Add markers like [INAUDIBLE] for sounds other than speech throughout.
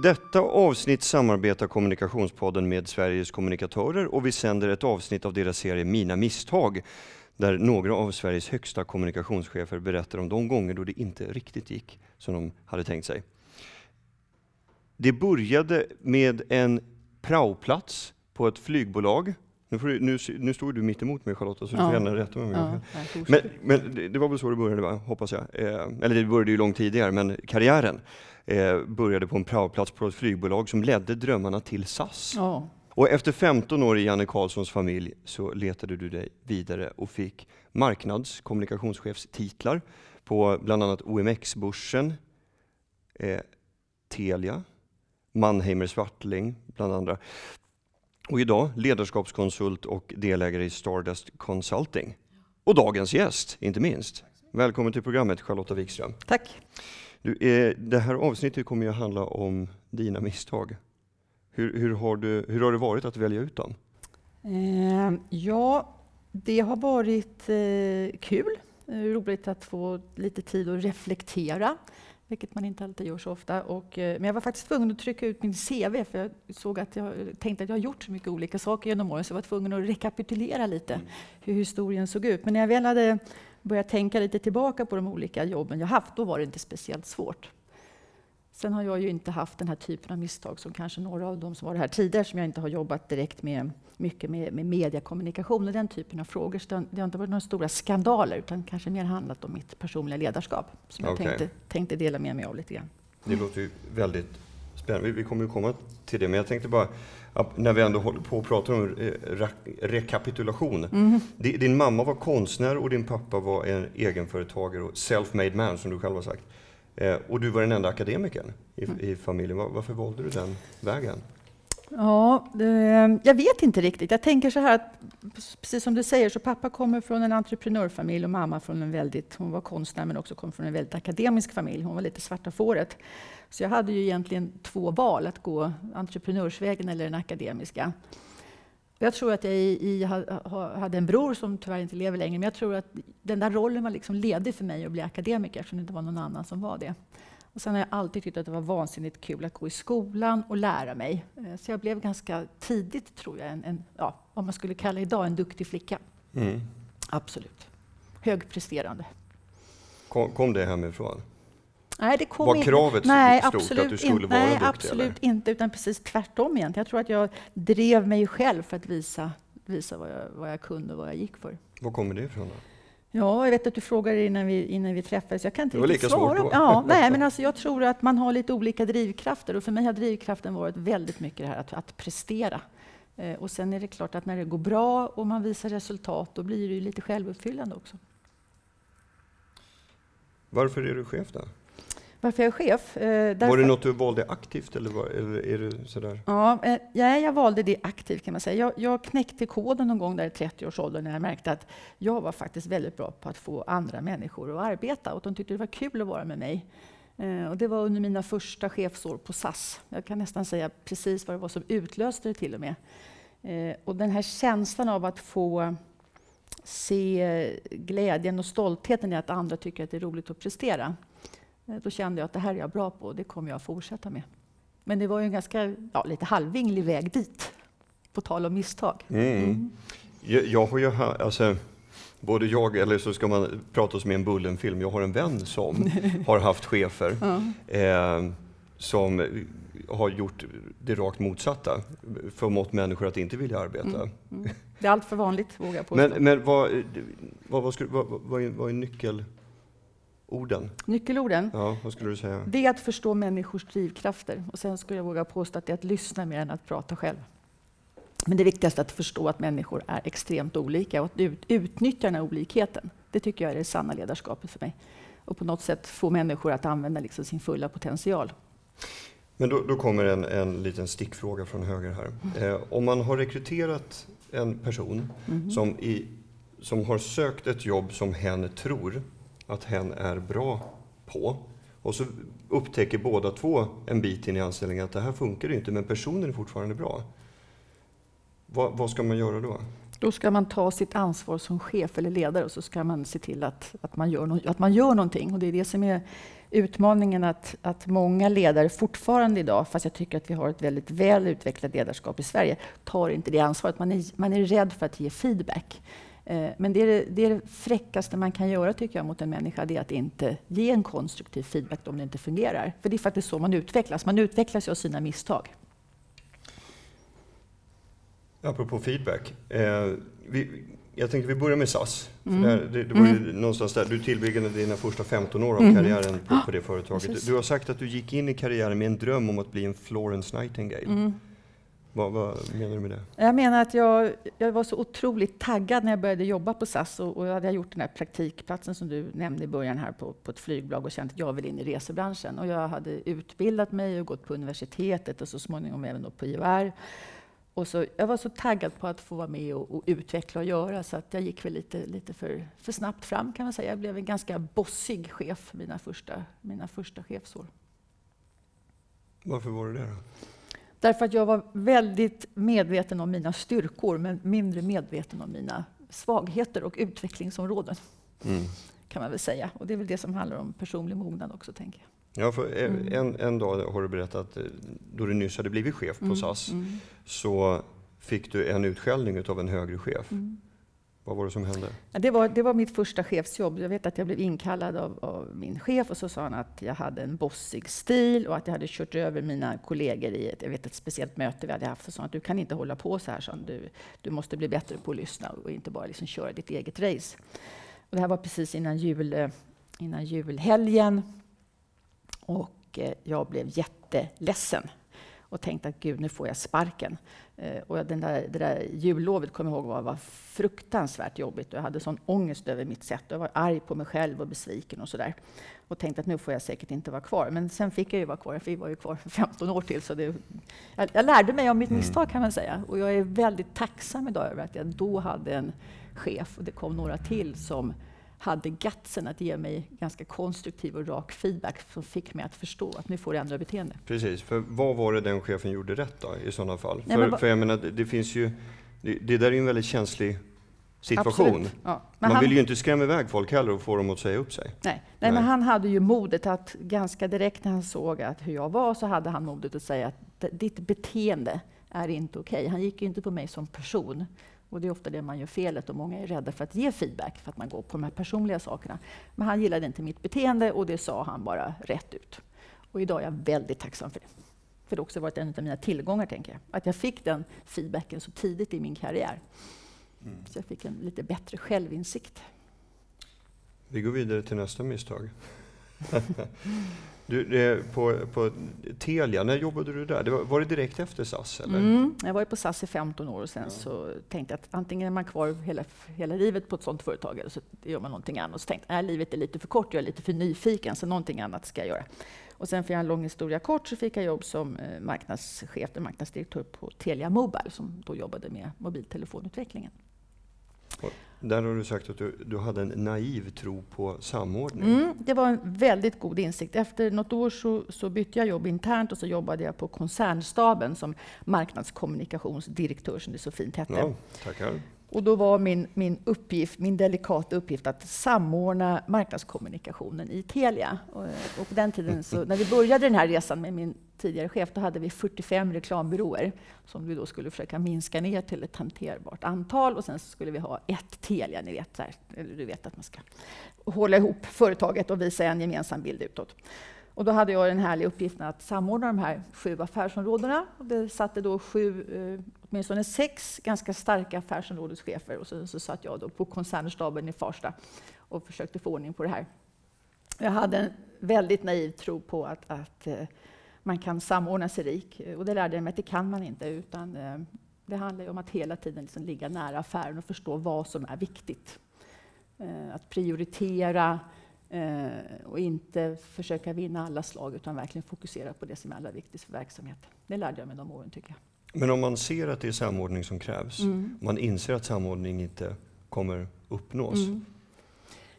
I detta avsnitt samarbetar Kommunikationspodden med Sveriges kommunikatörer och vi sänder ett avsnitt av deras serie Mina misstag där några av Sveriges högsta kommunikationschefer berättar om de gånger då det inte riktigt gick som de hade tänkt sig. Det började med en praoplats på ett flygbolag. Nu, får du, nu, nu står du mitt emot mig Charlotta, så du får gärna rätta mig om ja, Men, men det, det, var väl så det började, va? hoppas jag. Eh, eller det började ju långt tidigare, men karriären eh, började på en praoplats på ett flygbolag som ledde drömmarna till SAS. Ja. Och efter 15 år i Janne Carlssons familj så letade du dig vidare och fick marknads kommunikationschefstitlar på bland annat OMX-börsen, eh, Telia, Mannheimer Swartling bland andra. Och idag ledarskapskonsult och delägare i Stardust Consulting. Och dagens gäst, inte minst. Välkommen till programmet Charlotta Wikström. Tack. Du, eh, det här avsnittet kommer ju att handla om dina misstag. Hur, hur, har, du, hur har det varit att välja ut dem? Eh, ja, det har varit eh, kul. Eh, roligt att få lite tid att reflektera vilket man inte alltid gör så ofta. Och, eh, men jag var faktiskt tvungen att trycka ut min CV, för jag såg att jag tänkte att jag har gjort så mycket olika saker genom åren, så jag var tvungen att rekapitulera lite mm. hur historien såg ut. Men när jag väl hade börjat tänka lite tillbaka på de olika jobben jag haft, då var det inte speciellt svårt. Sen har jag ju inte haft den här typen av misstag som kanske några av de som var här tidigare, som jag inte har jobbat direkt med mycket med, med mediekommunikation och den typen av frågor. Så det har inte varit några stora skandaler, utan kanske mer handlat om mitt personliga ledarskap, som okay. jag tänkte, tänkte dela med mig av lite grann. Det låter ju väldigt spännande. Vi kommer ju komma till det, men jag tänkte bara, när vi ändå håller på och pratar om re rekapitulation. Mm. Din mamma var konstnär och din pappa var en egenföretagare och self-made man, som du själv har sagt. Eh, och du var den enda akademikern i, mm. i familjen. Varför valde du den vägen? Ja, ehm, jag vet inte riktigt. Jag tänker så här att, precis som du säger, så pappa kommer från en entreprenörfamilj och mamma från en väldigt, hon var konstnär men också kom från en väldigt akademisk familj. Hon var lite svarta fåret. Så jag hade ju egentligen två val, att gå entreprenörsvägen eller den akademiska. Jag tror att jag i, i, hade en bror som tyvärr inte lever längre, men jag tror att den där rollen var liksom ledig för mig att bli akademiker, eftersom det inte var någon annan som var det. Och sen har jag alltid tyckt att det var vansinnigt kul att gå i skolan och lära mig. Eh, så jag blev ganska tidigt, tror jag, en, en ja, vad man skulle kalla idag en duktig flicka. Mm. Absolut. Högpresterande. Kom, kom det hemifrån? Nej, det kom var inte. kravet nej, stort absolut att du skulle inte. vara nej, duktig? absolut eller? inte, utan precis tvärtom egentligen. Jag tror att jag drev mig själv för att visa, visa vad, jag, vad jag kunde och vad jag gick för. Var kommer det ifrån? Då? Ja, jag vet att du frågade innan vi, innan vi träffades. Jag kan inte det var lika svara. svårt då. Ja, [LAUGHS] nej, men alltså, jag tror att man har lite olika drivkrafter och för mig har drivkraften varit väldigt mycket det här att, att prestera. Eh, och sen är det klart att när det går bra och man visar resultat, då blir det ju lite självuppfyllande också. Varför är du chef då? Varför jag är chef. Eh, var det något du valde aktivt eller, var, eller är det sådär? Ja, eh, ja, jag valde det aktivt kan man säga. Jag, jag knäckte koden någon gång där i 30-årsåldern när jag märkte att jag var faktiskt väldigt bra på att få andra människor att arbeta och de tyckte det var kul att vara med mig. Eh, och det var under mina första chefsår på SAS. Jag kan nästan säga precis vad det var som utlöste det till och med. Och den här känslan av att få se glädjen och stoltheten i att andra tycker att det är roligt att prestera. Eh, då kände jag att det här är jag bra på och det kommer jag att fortsätta med. Men det var ju en ganska ja, lite halvvinglig väg dit, på tal om misstag. Mm. Mm. Jag, jag, har ju, alltså, både jag, eller så ska man prata som i en Bullen-film, jag har en vän som [LAUGHS] har haft chefer eh, som har gjort det rakt motsatta, förmått människor att inte vilja arbeta. Mm. mm. Det är allt för vanligt, vågar jag påstå. Men, men vad, vad, vad, vad, vad är nyckel Orden. Nyckelorden? Ja, vad skulle du säga? Det är att förstå människors drivkrafter. Och sen skulle jag våga påstå att det är att lyssna mer än att prata själv. Men det viktigaste är att förstå att människor är extremt olika och att ut, utnyttja den här olikheten. Det tycker jag är det sanna ledarskapet för mig. Och på något sätt få människor att använda liksom sin fulla potential. Men då, då kommer en, en liten stickfråga från höger här. Eh, om man har rekryterat en person mm. som, i, som har sökt ett jobb som hen tror att hen är bra på. Och så upptäcker båda två en bit in i anställningen att det här funkar inte, men personen är fortfarande bra. Vad, vad, ska man göra då? Då ska man ta sitt ansvar som chef eller ledare och så ska man se till att, att, man, gör no att man gör någonting. Och det är det som är utmaningen att, att många ledare fortfarande idag, fast jag tycker att vi har ett väldigt väl utvecklat ledarskap i Sverige, tar inte det ansvaret. Man är, man är rädd för att ge feedback. Eh, men det är det, det är det fräckaste man kan göra tycker jag mot en människa, det är att inte ge en konstruktiv feedback om det inte fungerar. För det är faktiskt så man utvecklas. Man utvecklas ju av sina misstag. Apropå feedback. Eh, vi, jag tänkte vi börjar med SAS. Mm. Det, det, det, var ju mm. någonstans där du tillbringade dina första 15 år av mm. karriären på, på det företaget. Precis. Du har sagt att du gick in i karriären med en dröm om att bli en Florence Nightingale. Vad, vad, menar du med det? Jag menar att jag, jag var så otroligt taggad när jag började jobba på SAS och, och jag hade gjort den här praktikplatsen som du nämnde i början här på, på ett flygbolag och känt att jag vill in i resebranschen. Och jag hade utbildat mig och gått på universitetet och så småningom även då på IOR. Och så, jag var så taggad på att få vara med och, och, utveckla och göra så att jag gick väl lite, lite för, för snabbt fram kan man säga. Jag blev en ganska bossig chef mina första, mina första chefsår. Varför var du det då? Därför att jag var väldigt medveten om mina styrkor men mindre medveten om mina svagheter och utvecklingsområden. Mm. Kan man väl säga. Och det är väl det som handlar om personlig mognad också, tänker jag. Ja, för mm. en, en dag har du berättat, eh, då du nyss hade blivit chef på mm. SAS, mm. så fick du en utskällning av en högre chef. Mm. Vad var det som hände? Det, var, det var mitt första chefsjobb. Jag vet att jag blev inkallad av, av, min chef och så sa han att jag hade en bossig stil och att jag hade kört över mina kollegor i ett, jag vet, ett speciellt möte vi hade haft. Och sa att du kan inte hålla på så här, så du, du måste bli bättre på att lyssna och inte bara liksom köra ditt eget race. Och det här var precis innan, jul, eh, innan julhelgen. Och eh, jag blev jätteledsen och tänkte att gud, nu får jag sparken. Eh, och den där, det där jullovet kommer jag ihåg var, var fruktansvärt jobbigt. Jag hade sån ångest över mitt sätt. Jag var arg på mig själv och besviken och sådär. Och tänkte att nu får jag säkert inte vara kvar. Men sen fick jag ju vara kvar, för jag var ju kvar 15 år till. Så det, jag, jag lärde mig av mitt mm. misstag kan man säga. Och jag är väldigt tacksam idag över att jag då hade en chef, och det kom några till, som hade gatsen att ge mig ganska konstruktiv och rak feedback som fick mig att förstå att nu får jag ändra beteende. Precis, för vad var det den chefen gjorde rätt då i sådana fall? Nej, för, för jag menar, det finns ju, det, det där är ju en väldigt känslig situation. Ja. Man han, vill ju inte skrämma iväg folk heller och få dem att säga upp sig. Nej. Nej, nej, men han hade ju modet att ganska direkt när han såg att hur jag var så hade han modet att säga att ditt beteende är inte okej. Okay. Han gick ju inte på mig som person och det är ofta det man gör felet och många är rädda för att ge feedback för att man går på de här personliga sakerna. Men han gillade inte mitt beteende och det sa han bara rätt ut. Och idag är jag väldigt tacksam för det. För det har också varit en av mina tillgångar, tänker jag. Att jag fick den feedbacken så tidigt i min karriär. Mm. Så jag fick en lite bättre självinsikt. Vi går vidare till nästa misstag. [LAUGHS] Du, på, på Telia, när jobbade du där? Det var, var, det direkt efter SAS? Eller? Mm, jag var på SAS i 15 år och sen ja. så tänkte jag att antingen är man kvar hela, hela livet på ett sådant företag eller så gör man någonting annat. Och så tänkte jag att livet är lite för kort, jag är lite för nyfiken, så någonting annat ska jag göra. Och sen för en lång historia kort så fick jag jobb som eh, marknadschef, marknadsdirektör på Telia Mobile som då jobbade med mobiltelefonutvecklingen. Där har du sagt att du, du hade en naiv tro på samordning. Mm, det var en väldigt god insikt. Efter något år så, så, bytte jag jobb internt och så jobbade jag på koncernstaben som marknadskommunikationsdirektör, som det så fint hette. Ja, tackar. Och då var min, min uppgift, min delikata uppgift att samordna marknadskommunikationen i Telia. Och, och på den tiden, så, när vi började den här resan med min tidigare chef, då hade vi 45 reklambyråer som vi då skulle försöka minska ner till ett hanterbart antal. Och sen skulle vi ha ett Telia, ni vet, här, eller du vet att man ska hålla ihop företaget och visa en gemensam bild utåt. Och då hade jag den härliga uppgiften att samordna de här sju affärsområdena. Och det satte då sju, eh, åtminstone sex ganska starka affärsområdeschefer. Och så, så satt jag då på koncernstaben i Farsta och försökte få ordning på det här. Jag hade en väldigt naiv tro på att, att eh, man kan samordna sig rik. Och det lärde jag mig att det kan man inte. Utan eh, det handlar om att hela tiden liksom ligga nära affären och förstå vad som är viktigt. Eh, att prioritera eh, och inte försöka vinna alla slag utan verkligen fokusera på det som är allra viktigast för verksamheten. Det lärde jag mig de åren tycker jag. Men om man ser att det är samordning som krävs, mm. man inser att samordning inte kommer uppnås, mm.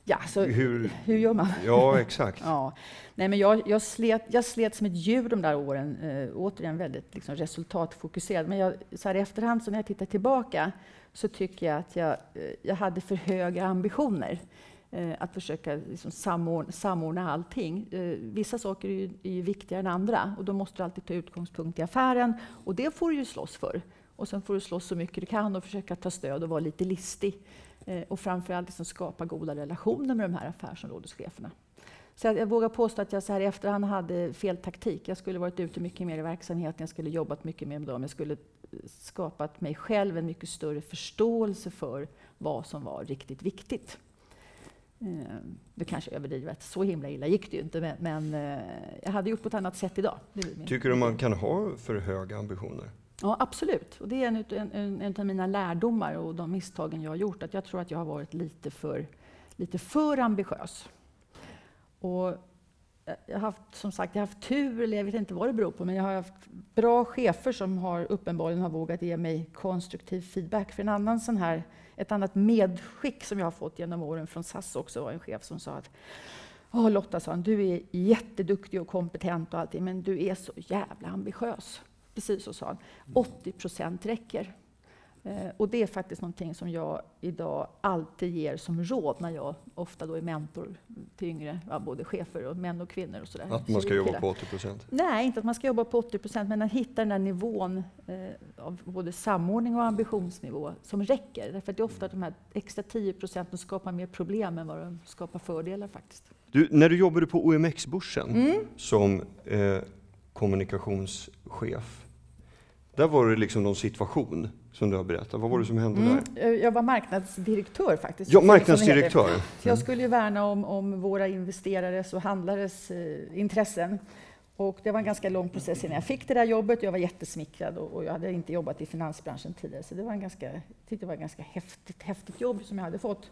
Ja, så hur, hur gör man? Ja, exakt. [LAUGHS] ja. Nej, men jag, jag, slet, jag slet som ett djur de där åren, eh, återigen väldigt liksom, resultatfokuserad. Men jag, så här i efterhand, så när jag tittar tillbaka, så tycker jag att jag, eh, jag hade för höga ambitioner. Eh, att försöka liksom samordna, samordna allting. Eh, vissa saker är ju, är ju viktigare än andra och då måste du alltid ta utgångspunkt i affären och det får du ju slåss för. Och sen får du slåss så mycket du kan och försöka ta stöd och vara lite listig. Eh, och framförallt liksom skapa goda relationer med de här affärsområdescheferna. Så jag, jag vågar påstå att jag så här i efterhand hade fel taktik. Jag skulle varit ute mycket mer i verksamheten, jag skulle jobbat mycket mer med dem. Jag skulle skapat mig själv en mycket större förståelse för vad som var riktigt viktigt. Eh, det kanske är överdrivet, så himla illa gick det ju inte, men, men eh, jag hade gjort på ett annat sätt idag. Tycker du man kan ha för höga ambitioner? Ja, absolut. Och det är en, en, en, en av mina lärdomar och de misstagen jag har gjort, att jag tror att jag har varit lite för, lite för ambitiös. Och jag har haft, som sagt, jag har haft tur, eller jag vet inte vad det beror på, men jag har haft bra chefer som har uppenbarligen har vågat ge mig konstruktiv feedback. För en annan sån här, ett annat medskick som jag har fått genom åren från SAS också var en chef som sa att Åh, Lotta, sa han, du är jätteduktig och kompetent och allting, men du är så jävla ambitiös. Precis så sa han. 80 procent räcker. Eh, och det är faktiskt någonting som jag idag alltid ger som råd när jag ofta då är mentor till yngre, ja, både chefer och män och kvinnor. Och så Att man ska jobba på 80 procent? Nej, inte att man ska jobba på 80 procent, men att hitta den där nivån eh, av både samordning och ambitionsnivå som räcker. Därför att det är ofta de här extra 10 procenten skapar mer problem än vad de skapar fördelar faktiskt. Du, när du jobbade på OMX-börsen mm. som eh, kommunikationschef, där var det liksom någon situation som du har berättat. Vad var det som hände mm. där? Eh, jag var marknadsdirektör faktiskt. Ja, marknadsdirektör. Mm. Jag skulle ju värna om, om våra investerares och handlares eh, intressen. Och det var en ganska lång process innan jag fick det där jobbet. Jag var jättesmickrad och, och jag hade inte jobbat i finansbranschen tidigare. Så det var en ganska, jag tyckte det var ett ganska häftigt, häftigt jobb som jag hade fått.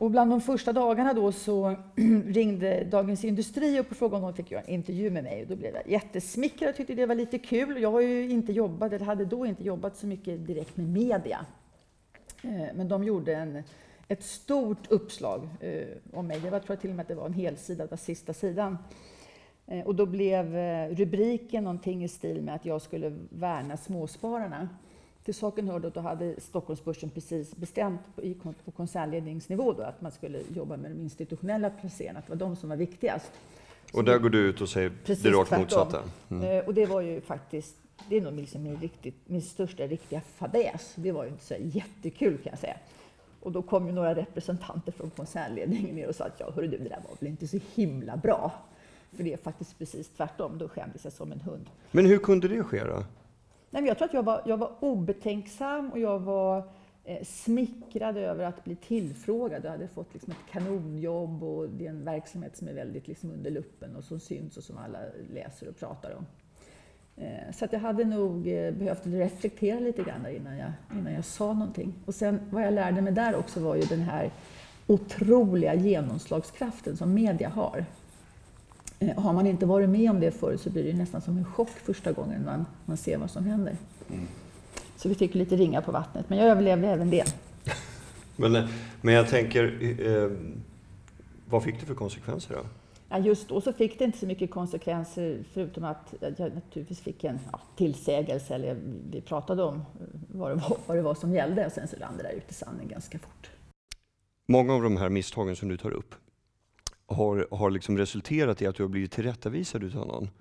Och bland de första dagarna då så [CLEARS THROAT] ringde Dagens Industri upp och frågade om de fick göra en intervju med mig. Och då blev jag jättesmickrad och tyckte det var lite kul. Jag har ju inte jobbat, eller hade då inte jobbat så mycket direkt med media. Eh, men de gjorde en, ett stort uppslag eh, om mig. Jag tror till och med att det var en helsida, det var sista sidan. Eh, och då blev rubriken någonting i stil med att jag skulle värna småspararna. Till saken hörde att då hade Stockholmsbörsen precis bestämt på, på koncernledningsnivå då, att man skulle jobba med de institutionella placerarna, att det var de som var viktigast. Och där går du ut och säger det rakt motsatta? Mm. Eh, och det var ju faktiskt, det är nog liksom min, riktigt, min största riktiga fadäs. Det var ju inte så jättekul kan jag säga. Och då kom ju några representanter från koncernledningen ner och sa att ja, hörru du, det där var väl inte så himla bra. För det är faktiskt precis tvärtom. Då skämdes jag som en hund. Men hur kunde det ske då? Nej, men jag tror att jag var, jag var obetänksam och jag var eh, smickrad över att bli tillfrågad. Jag hade fått liksom ett kanonjobb och det är en verksamhet som är väldigt liksom under luppen och som syns och som alla läser och pratar om. Eh, så att jag hade nog eh, behövt reflektera lite grann innan jag, innan jag sa någonting. Och sen vad jag lärde mig där också var ju den här otroliga genomslagskraften som media har. Eh, har man inte varit med om det förr så blir det nästan som en chock första gången man, man ser vad som händer. Mm. Så vi fick lite ringa på vattnet, men jag överlevde även det. [LAUGHS] men, eh, men jag tänker, eh, vad fick det för konsekvenser då? Ja, just då så fick det inte så mycket konsekvenser förutom att jag naturligtvis fick en ja, tillsägelse, eller vi pratade om vad det var, vad det var som gällde och sen så rann det där ut i sanden ganska fort. Många av de här misstagen som du tar upp, har, har liksom resulterat i att du har blivit tillrättavisad utav någon. Mm.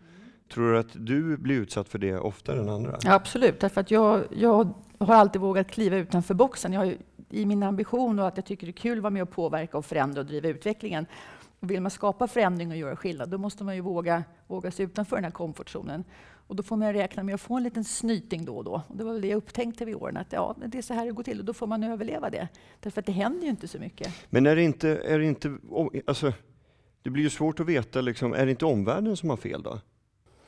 Tror du att du blir utsatt för det oftare än andra? Ja, absolut, därför att jag, jag har alltid vågat kliva utanför boxen. Jag har, I min ambition och att jag tycker det är kul att vara med och påverka och förändra och driva utvecklingen. Och vill man skapa förändring och göra skillnad, då måste man ju våga, våga sig utanför den här komfortzonen. Och då får man räkna med att få en liten snyting då och då. Och det var väl det jag upptänkte vid åren, att ja, det är så här det går till och då får man överleva det. Därför att det händer ju inte så mycket. Men är det inte, är det inte alltså, det blir ju svårt att veta, liksom, är det inte omvärlden som har fel då?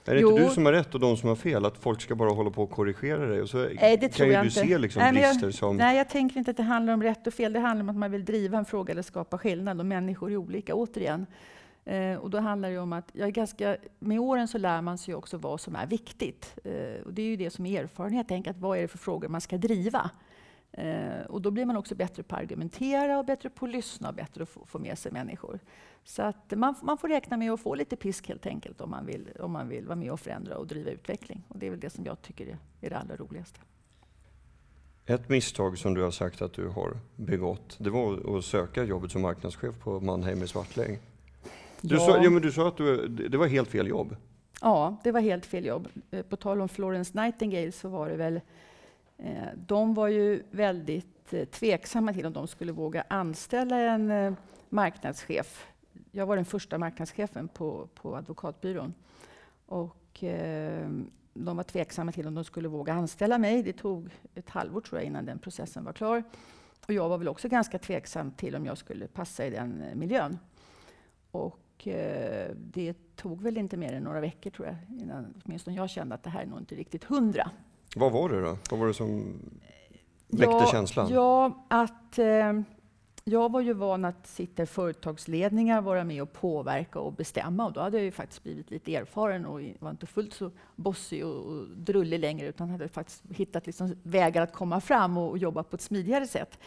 Är det jo. inte du som har rätt och de som har fel? Att folk ska bara hålla på och korrigera dig? Och så nej, det kan ju du inte. se liksom nej, brister jag, som... Nej, jag tänker inte att det handlar om rätt och fel. Det handlar om att man vill driva en fråga eller skapa skillnad. Och människor är olika, återigen. Eh, och då handlar det om att jag är ganska, med åren så lär man sig också vad som är viktigt. Eh, och det är ju det som är erfarenhet. Tänk att vad är det för frågor man ska driva? Eh, och då blir man också bättre på att argumentera och bättre på att lyssna och bättre på att få med sig människor. Så att man, man får räkna med att få lite pisk helt enkelt om man, vill, om man vill vara med och förändra och driva utveckling. Och det är väl det som jag tycker är, är det allra roligaste. Ett misstag som du har sagt att du har begått, det var att söka jobbet som marknadschef på Mannheim i Svartläng. Du, Ja. sa, ja, men du sa att du, det var helt fel jobb. Ja, det var helt fel jobb. Eh, På tal om Florence Nightingale så var det väl... Eh, de var ju väldigt eh, tveksamma till om de skulle våga anställa en eh, marknadschef. Jag var den första marknadschefen på, på advokatbyrån. Och, eh, de var tveksamma till om de skulle våga anställa mig. Det tog ett halvår tror jag innan den processen var klar. Och jag var väl också ganska tveksam till om jag skulle passa i den eh, miljön. Och eh, det tog väl inte mer än några veckor tror jag, innan åtminstone jag kände att det här är nog inte riktigt hundra. Vad var det då? Vad var det som väckte känslan? Ja, att eh, jag var ju van att sitta i företagsledningar, vara med och påverka och bestämma. Och då hade jag ju faktiskt blivit lite erfaren och var inte fullt så bossig och, och drullig längre, utan hade faktiskt hittat liksom vägar att komma fram och, och jobba på ett smidigare sätt.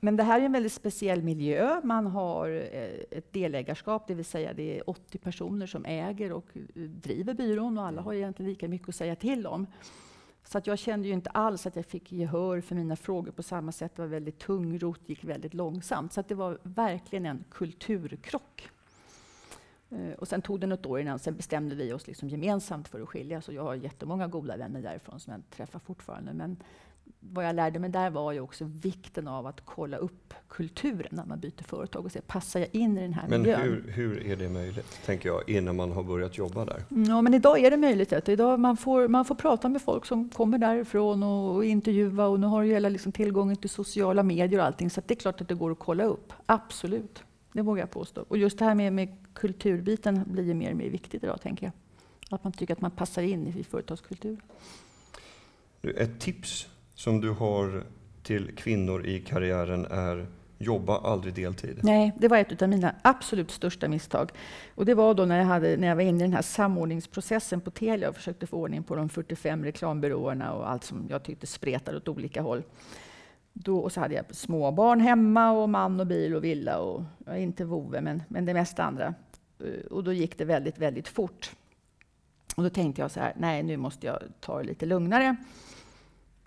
Men det här är en väldigt speciell miljö. Man har eh, ett delägarskap, det vill säga det är 80 personer som äger och eh, driver byrån och alla har egentligen lika mycket att säga till om. Så att jag kände ju inte alls att jag fick gehör för mina frågor på samma sätt. Det var väldigt tungrot, gick väldigt långsamt. Så att det var verkligen en kulturkrock. Eh, Och sen tog det något år innan, sen bestämde vi oss liksom gemensamt för att skiljas. Och jag har jättemånga goda vänner därifrån som jag träffar fortfarande. Men vad jag lärde mig där var ju också vikten av att kolla upp kulturen när man byter företag och se, passar jag in i den här Men miljön? hur, hur är det möjligt, tänker jag, innan man har börjat jobba där? Ja, men idag är det möjligt. Att idag man, får, man får prata med folk som kommer därifrån och, och intervjua. Och nu har ju hela liksom tillgången till sociala medier och allting. Så det är klart att det går att kolla upp. Absolut. Det vågar jag påstå. Och just det här med, med kulturbiten blir ju mer och mer viktigt idag, tänker jag. Att man tycker att man passar in i företagskultur. Du, Ett tips som du har till kvinnor i karriären är jobba aldrig deltid. Nej, det var ett av mina absolut största misstag. Och det var då när jag, hade, när jag var inne i den här samordningsprocessen på Telia och försökte få ordning på de 45 reklambyråerna och allt som jag tyckte spretade åt olika håll. Då, och så hade jag småbarn hemma och man och bil och villa och ja, inte vovve, men, men det mesta andra. Eh, och då gick det väldigt, väldigt fort. Och då tänkte jag så här, nej nu måste jag ta det lite lugnare.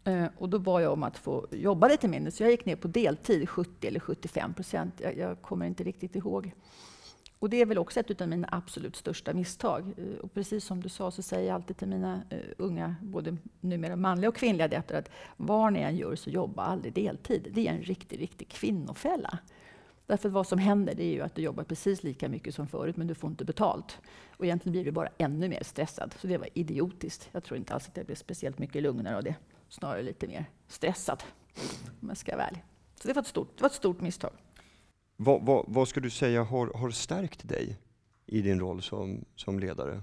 Eh, och då bad jag om att få jobba lite mindre, så jag gick ner på deltid, 70 eller 75 procent. Jag, jag kommer inte riktigt ihåg. Och det är väl också ett av mina absolut största misstag. Eh, och precis som du sa så säger jag alltid till mina eh, unga, både numera manliga och kvinnliga adepter, att vad ni än gör så jobba aldrig deltid. Det är en riktig, riktig kvinnofälla. Därför att vad som händer det är ju att du jobbar precis lika mycket som förut, men du får inte betalt. Och egentligen blir du bara ännu mer stressad. Så det var idiotiskt. Jag tror inte alls att jag blev speciellt mycket lugnare av det. Snarare lite mer stressad, om jag ska vara ärlig. Så det var ett stort, det var ett stort misstag. Vad, vad, vad ska du säga har, har stärkt dig i din roll som, som ledare?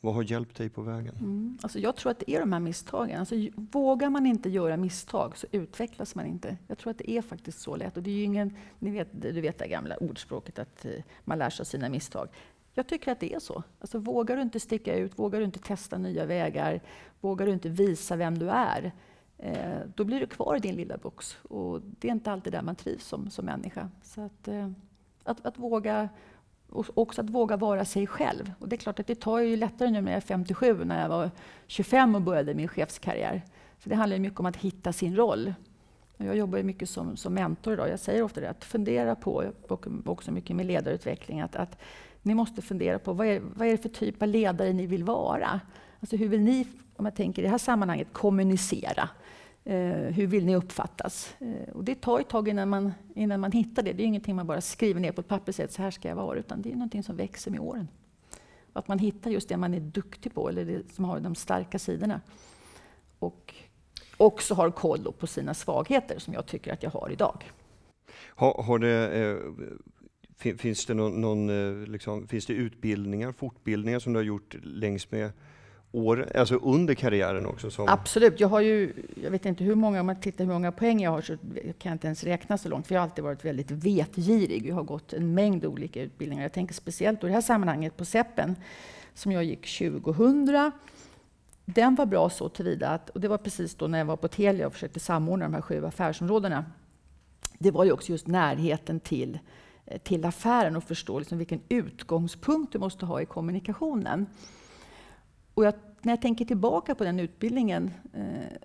Vad har hjälpt dig på vägen? Mm. Alltså jag tror att det är de här misstagen. Alltså, vågar man inte göra misstag så utvecklas man inte. Jag tror att det är faktiskt så lätt. Och det är ju ingen, ni vet, du vet det gamla ordspråket att eh, man lär sig av sina misstag. Jag tycker att det är så. Alltså, vågar du inte sticka ut, vågar du inte testa nya vägar, vågar du inte visa vem du är, eh, då blir du kvar i din lilla box. Och det är inte alltid där man trivs som, som människa. Så att, eh, att, att våga och också att våga vara sig själv. Och det är klart att det tar ju lättare nu när jag är 57 när jag var 25 och började min chefskarriär. För det handlar ju mycket om att hitta sin roll. Jag jobbar ju mycket som, som mentor idag. Jag säger ofta det, att fundera på, och också mycket med ledarutveckling, att, att ni måste fundera på vad är, vad är det för typ av ledare ni vill vara? Alltså hur vill ni, om jag tänker i det här sammanhanget, kommunicera? Eh, hur vill ni uppfattas? Eh, och det tar ett tag innan man, innan man hittar det. Det är ingenting man bara skriver ner på ett papper och säger att så här ska jag vara, utan det är någonting som växer med åren. Att man hittar just det man är duktig på, eller det som har de starka sidorna. Och också har koll på sina svagheter, som jag tycker att jag har idag. Har, har det, eh, finns, det någon, någon, eh, liksom, finns det utbildningar, fortbildningar som du har gjort längs med år, alltså under karriären också? Som, Absolut. Jag har ju, jag vet inte hur många, om man tittar hur många poäng jag har så kan jag inte ens räkna så långt, för jag har alltid varit väldigt vetgirig. Jag har gått en mängd olika utbildningar. Jag tänker speciellt i det här sammanhanget på SEPen, som jag gick 2000. Den var bra så tillvida att, och det var precis då när jag var på Telia och försökte samordna de här sju affärsområdena. Det var ju också just närheten till, till affären och förstå liksom vilken utgångspunkt du måste ha i kommunikationen. Och jag, när jag tänker tillbaka på den utbildningen eh,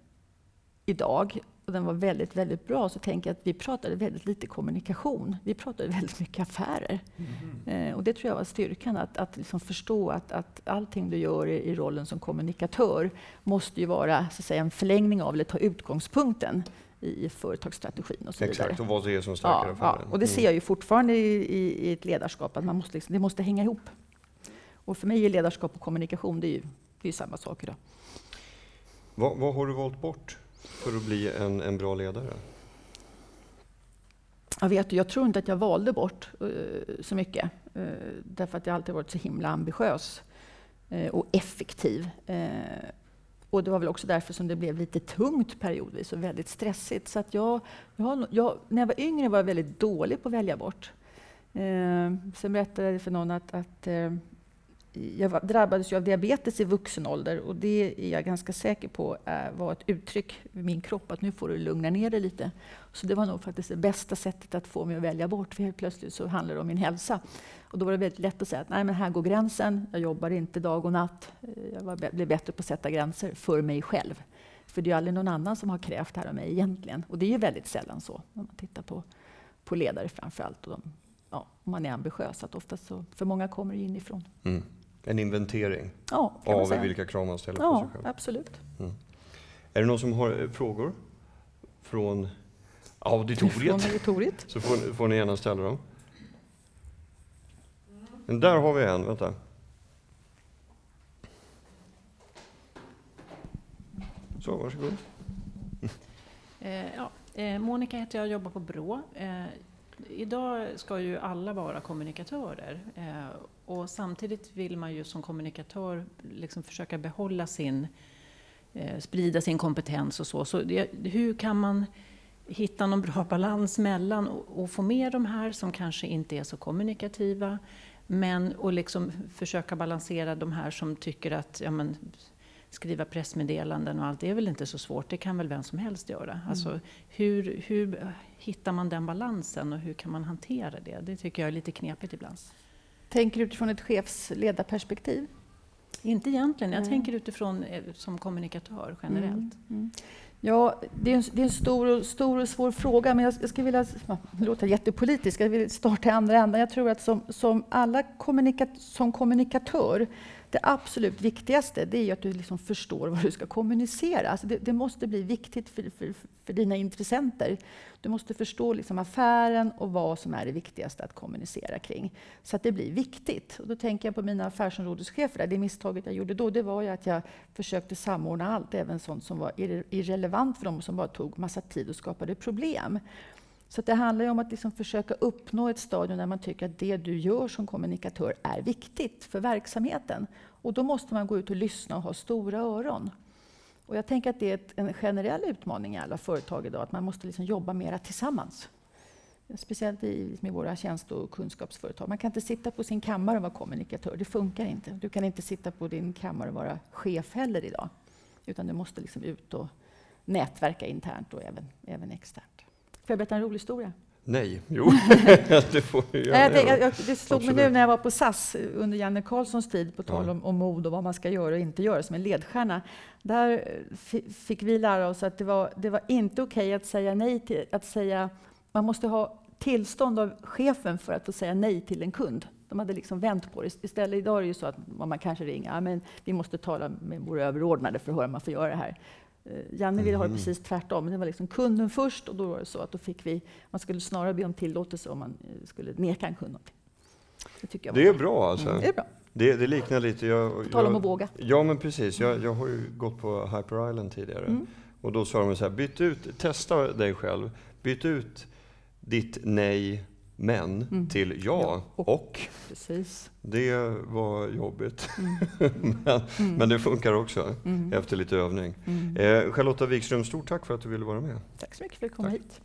idag, och den var väldigt, väldigt bra, så tänker jag att vi pratade väldigt lite kommunikation. Vi pratade väldigt mycket affärer. Mm. Eh, och det tror jag var styrkan, att, att liksom förstå att, att allting du gör i, i, rollen som kommunikatör måste ju vara så att säga, en förlängning av, eller ta utgångspunkten i företagsstrategin och så Exakt, vidare. och vad det är som stärker ja, affären. Ja, och det ser jag ju fortfarande i, i, i ett ledarskap, att man måste liksom, det måste hänga ihop. Och för mig är ledarskap och kommunikation, det är ju, det är samma sak idag. Vad, vad har du valt bort för att bli en, en bra ledare? Jag, vet, jag tror inte att jag valde bort uh, så mycket. Uh, därför att jag alltid varit så himla ambitiös uh, och effektiv och det var väl också därför som det blev lite tungt periodvis och väldigt stressigt. Så att jag, jag, jag, när jag var yngre var jag väldigt dålig på att välja bort. Eh, sen berättade jag för någon att, att eh, jag drabbades av diabetes i vuxen ålder och det är jag ganska säker på eh, var ett uttryck i min kropp att nu får du lugna ner dig lite. Så det var nog faktiskt det bästa sättet att få mig att välja bort, för helt plötsligt så handlar det om min hälsa. Och då var det väldigt lätt att säga att nej, men här går gränsen, jag jobbar inte dag och natt. Jag blev bättre på att sätta gränser för mig själv. För det är ju aldrig någon annan som har krävt det här av mig egentligen. Och det är ju väldigt sällan så, när man tittar på, på ledare framför allt. Och de, ja, om man är ambitiös, att oftast så, för många kommer det inifrån. Mm. En inventering ja, av vilka krav man ställer ja, på sig själv? absolut. Mm. Är det någon som har eh, frågor från auditoriet? Från auditoriet. Så får, får ni gärna ställa dem. Men där har vi en, vänta. Så, varsågod. Eh, ja, eh, Monica heter jag och jobbar på Brå. Eh, idag ska ju alla vara kommunikatörer eh, och samtidigt vill man ju som kommunikatör liksom försöka behålla sin, eh, sprida sin kompetens och så. så det, hur kan man hitta någon bra balans mellan och, få med de här som kanske inte är så kommunikativa, men och liksom försöka balansera de här som tycker att ja, men, skriva pressmeddelanden och allt, det är väl inte så svårt, det kan väl vem som helst göra. Mm. Alltså, hur, hur hittar man den balansen och hur kan man hantera det? Det tycker jag är lite knepigt ibland. Tänker du utifrån ett chefsledarperspektiv? Inte egentligen, jag mm. tänker utifrån eh, som kommunikatör generellt. Mm. Mm. Ja, det är en, det är en stor, och, stor och svår fråga, men jag, jag skulle vilja... Det låter jättepolitiskt, jag vill starta i andra änden. Jag tror att som, som alla kommunika, som kommunikatör det absolut viktigaste det är att du liksom förstår vad du ska kommunicera. Alltså det, det, måste bli viktigt för, för, för dina intressenter. Du måste förstå liksom affären och vad som är det viktigaste att kommunicera kring. Så att det blir viktigt. Och då tänker jag på mina affärsområdeschefer. Det misstaget jag gjorde då det var ju att jag försökte samordna allt, även sånt som var irrelevant för dem som bara tog massa tid och skapade problem. Så det handlar om att liksom försöka uppnå ett stadium där man tycker att det du gör som kommunikatör är viktigt för verksamheten. Och då måste man gå ut och lyssna och ha stora öron. Och jag tänker att det är en generell utmaning i alla företag idag, att man måste liksom jobba mera tillsammans. Speciellt i, liksom med våra tjänste och kunskapsföretag. Man kan inte sitta på sin kammare och vara kommunikatör, det funkar inte. Du kan inte sitta på din kammare och vara chef heller idag. Utan du måste liksom ut och nätverka internt och även, även externt. Får jag berätta en rolig historia? Nej, jo, [LAUGHS] det får du göra. Jag, jag, det slog mig nu när jag var på SAS under Janne Carlssons tid, på tal om, om mod och vad man ska göra och inte göra som en ledstjärna. Där fick vi lära oss att det var, det var inte okej okay att säga nej till, att säga, man måste ha tillstånd av chefen för att få säga nej till en kund. De hade liksom vänt på det. Istället idag är det ju så att man kanske ringer, ja, men vi måste tala med våra överordnade för att höra om man får göra det här. Eh, Janne ville ha det mm. precis tvärtom, det var liksom kunden först och då var det så att då fick vi, man skulle snarare be om tillåtelse om man eh, skulle neka en kund någonting. Det, tycker jag det är bra alltså? Mm, det är bra. Det, det liknar lite... Jag, Tala om att våga. Ja, men precis. Jag, jag har ju gått på Hyper Island tidigare. Mm. Och då sa de så här, byt ut, testa dig själv. Byt ut ditt nej men mm. till ja, och. och. Precis. Det var jobbigt. Mm. [LAUGHS] men, mm. men, det funkar också mm. efter lite övning. Mm. Eh, Charlotta Wikström, stort tack för att du ville vara med. Tack så mycket för att du kom hit.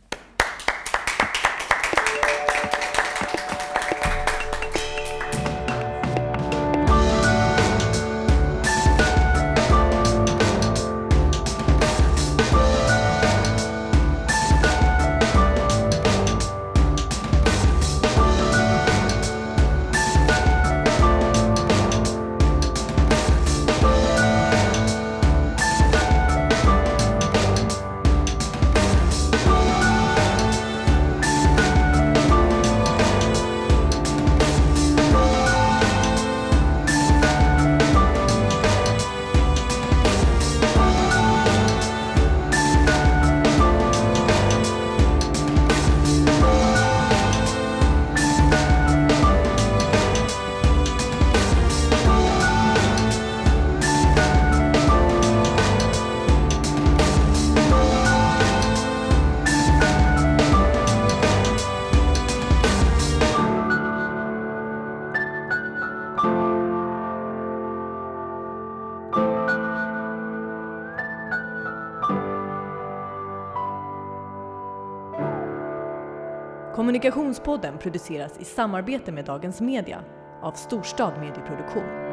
Kommunikationspodden produceras i samarbete med Dagens Media av Storstad Medieproduktion.